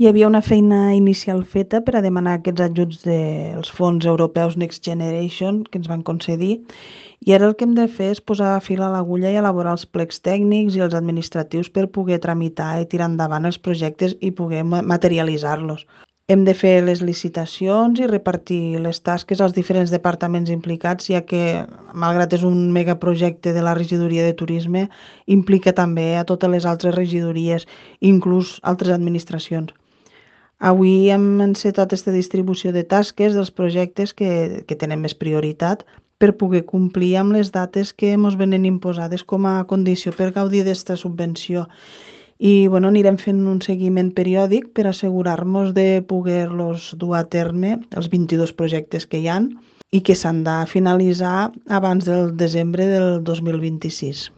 Hi havia una feina inicial feta per a demanar aquests ajuts dels fons europeus Next Generation que ens van concedir i ara el que hem de fer és posar fil a l'agulla i elaborar els plecs tècnics i els administratius per poder tramitar i tirar endavant els projectes i poder materialitzar-los. Hem de fer les licitacions i repartir les tasques als diferents departaments implicats, ja que, malgrat és un megaprojecte de la regidoria de turisme, implica també a totes les altres regidories, inclús altres administracions. Avui hem encetat aquesta distribució de tasques dels projectes que, que tenen més prioritat per poder complir amb les dates que ens venen imposades com a condició per gaudir d'aquesta subvenció i bueno, anirem fent un seguiment periòdic per assegurar-nos de poder-los dur a terme, els 22 projectes que hi han, i que s'han de finalitzar abans del desembre del 2026.